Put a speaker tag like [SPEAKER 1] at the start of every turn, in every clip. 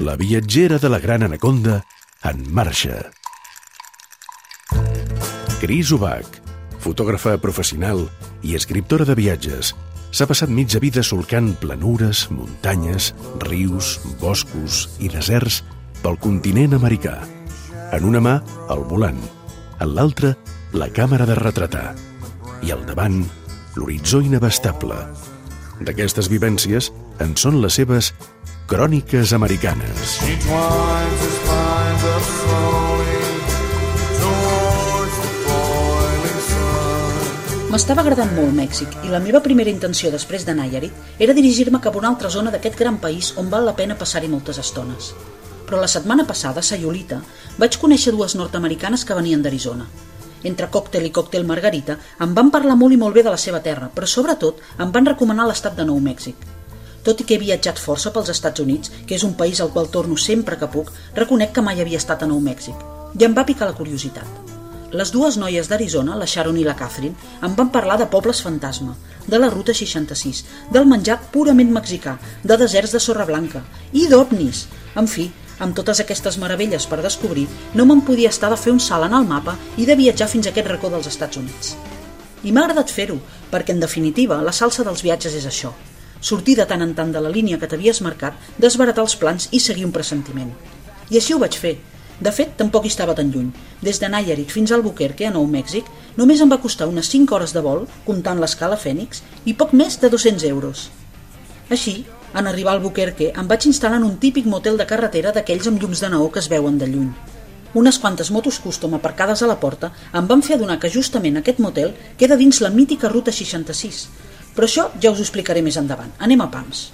[SPEAKER 1] La viatgera de la gran anaconda en marxa. Cris Ubach, fotògrafa professional i escriptora de viatges, s'ha passat mitja vida solcant planures, muntanyes, rius, boscos i deserts pel continent americà. En una mà, el volant, en l'altra, la càmera de retratar i al davant, l'horitzó inabastable. D'aquestes vivències en són les seves cròniques americanes.
[SPEAKER 2] M'estava agradant molt Mèxic i la meva primera intenció després de Nayarit era dirigir-me cap a una altra zona d'aquest gran país on val la pena passar-hi moltes estones. Però la setmana passada, a Sayulita, vaig conèixer dues nord-americanes que venien d'Arizona. Entre còctel i còctel margarita em van parlar molt i molt bé de la seva terra, però sobretot em van recomanar l'estat de Nou Mèxic. Tot i que he viatjat força pels Estats Units, que és un país al qual torno sempre que puc, reconec que mai havia estat a Nou Mèxic. I em va picar la curiositat. Les dues noies d'Arizona, la Sharon i la Catherine, em van parlar de pobles fantasma, de la Ruta 66, del menjar purament mexicà, de deserts de sorra blanca i d'ovnis. En fi, amb totes aquestes meravelles per descobrir, no me'n podia estar de fer un salt en el mapa i de viatjar fins a aquest racó dels Estats Units. I m'ha agradat fer-ho, perquè en definitiva la salsa dels viatges és això. Sortir de tant en tant de la línia que t'havies marcat, desbaratar els plans i seguir un pressentiment. I així ho vaig fer. De fet, tampoc hi estava tan lluny. Des de Nayarit fins al Albuquerque, a Nou Mèxic, només em va costar unes 5 hores de vol, comptant l'escala Fènix, i poc més de 200 euros. Així, en arribar al Albuquerque, em vaig instal·lar en un típic motel de carretera d'aquells amb llums de neó que es veuen de lluny. Unes quantes motos custom aparcades a la porta em van fer adonar que justament aquest motel queda dins la mítica Ruta 66. Però això ja us ho explicaré més endavant. Anem a pams.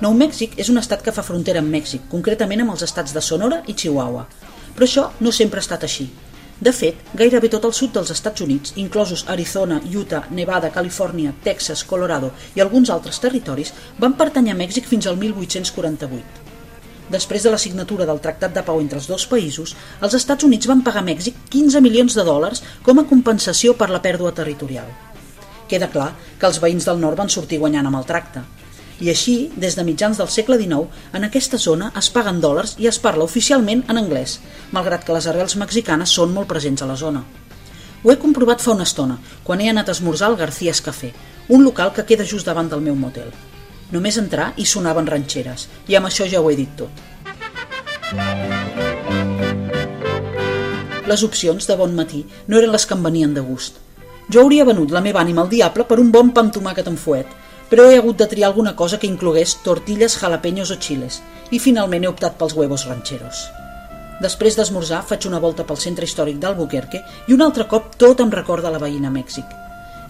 [SPEAKER 2] Nou Mèxic és un estat que fa frontera amb Mèxic, concretament amb els estats de Sonora i Chihuahua. Però això no sempre ha estat així. De fet, gairebé tot el sud dels Estats Units, inclosos Arizona, Utah, Nevada, Califòrnia, Texas, Colorado i alguns altres territoris, van pertanyar a Mèxic fins al 1848. Després de la signatura del Tractat de Pau entre els dos països, els Estats Units van pagar a Mèxic 15 milions de dòlars com a compensació per la pèrdua territorial. Queda clar que els veïns del nord van sortir guanyant amb el tracte. I així, des de mitjans del segle XIX, en aquesta zona es paguen dòlars i es parla oficialment en anglès, malgrat que les arrels mexicanes són molt presents a la zona. Ho he comprovat fa una estona, quan he anat a esmorzar al Garcías Café, un local que queda just davant del meu motel. Només entrar i sonaven ranxeres, i amb això ja ho he dit tot. Les opcions de bon matí no eren les que em venien de gust. Jo hauria venut la meva ànima al diable per un bon pa amb tomàquet amb fuet, però he hagut de triar alguna cosa que inclogués tortilles, jalapeños o chiles, i finalment he optat pels huevos rancheros. Després d'esmorzar faig una volta pel centre històric d'Albuquerque i un altre cop tot em recorda la veïna Mèxic.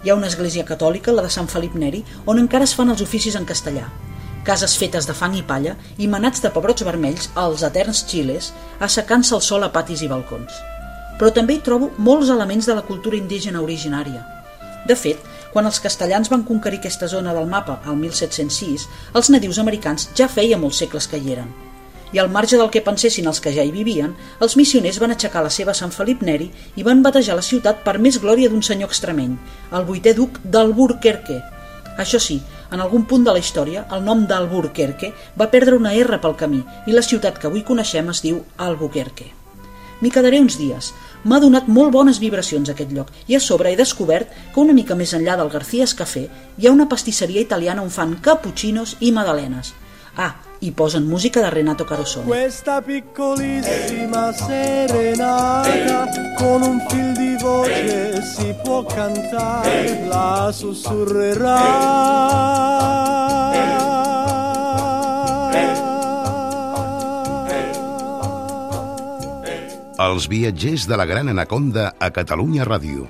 [SPEAKER 2] Hi ha una església catòlica, la de Sant Felip Neri, on encara es fan els oficis en castellà. Cases fetes de fang i palla i manats de pebrots vermells als eterns xiles, assecant-se el sol a patis i balcons. Però també hi trobo molts elements de la cultura indígena originària. De fet, quan els castellans van conquerir aquesta zona del mapa al 1706, els nadius americans ja feia molts segles que hi eren. I al marge del que pensessin els que ja hi vivien, els missioners van aixecar la seva Sant Felip Neri i van batejar la ciutat per més glòria d'un senyor extremeny, el vuitè duc d'Alburquerque. Això sí, en algun punt de la història, el nom d'Alburquerque va perdre una R pel camí i la ciutat que avui coneixem es diu Albuquerque. M'hi quedaré uns dies. M'ha donat molt bones vibracions aquest lloc i a sobre he descobert que una mica més enllà del Garcías Café hi ha una pastisseria italiana on fan cappuccinos i madalenes. Ah, i posen música de Renato Carosone.
[SPEAKER 3] Questa piccolissima serenata con un fil di voce si può cantare, la sussurrerà.
[SPEAKER 4] Els viatgers de la Gran Anaconda a Catalunya Ràdio.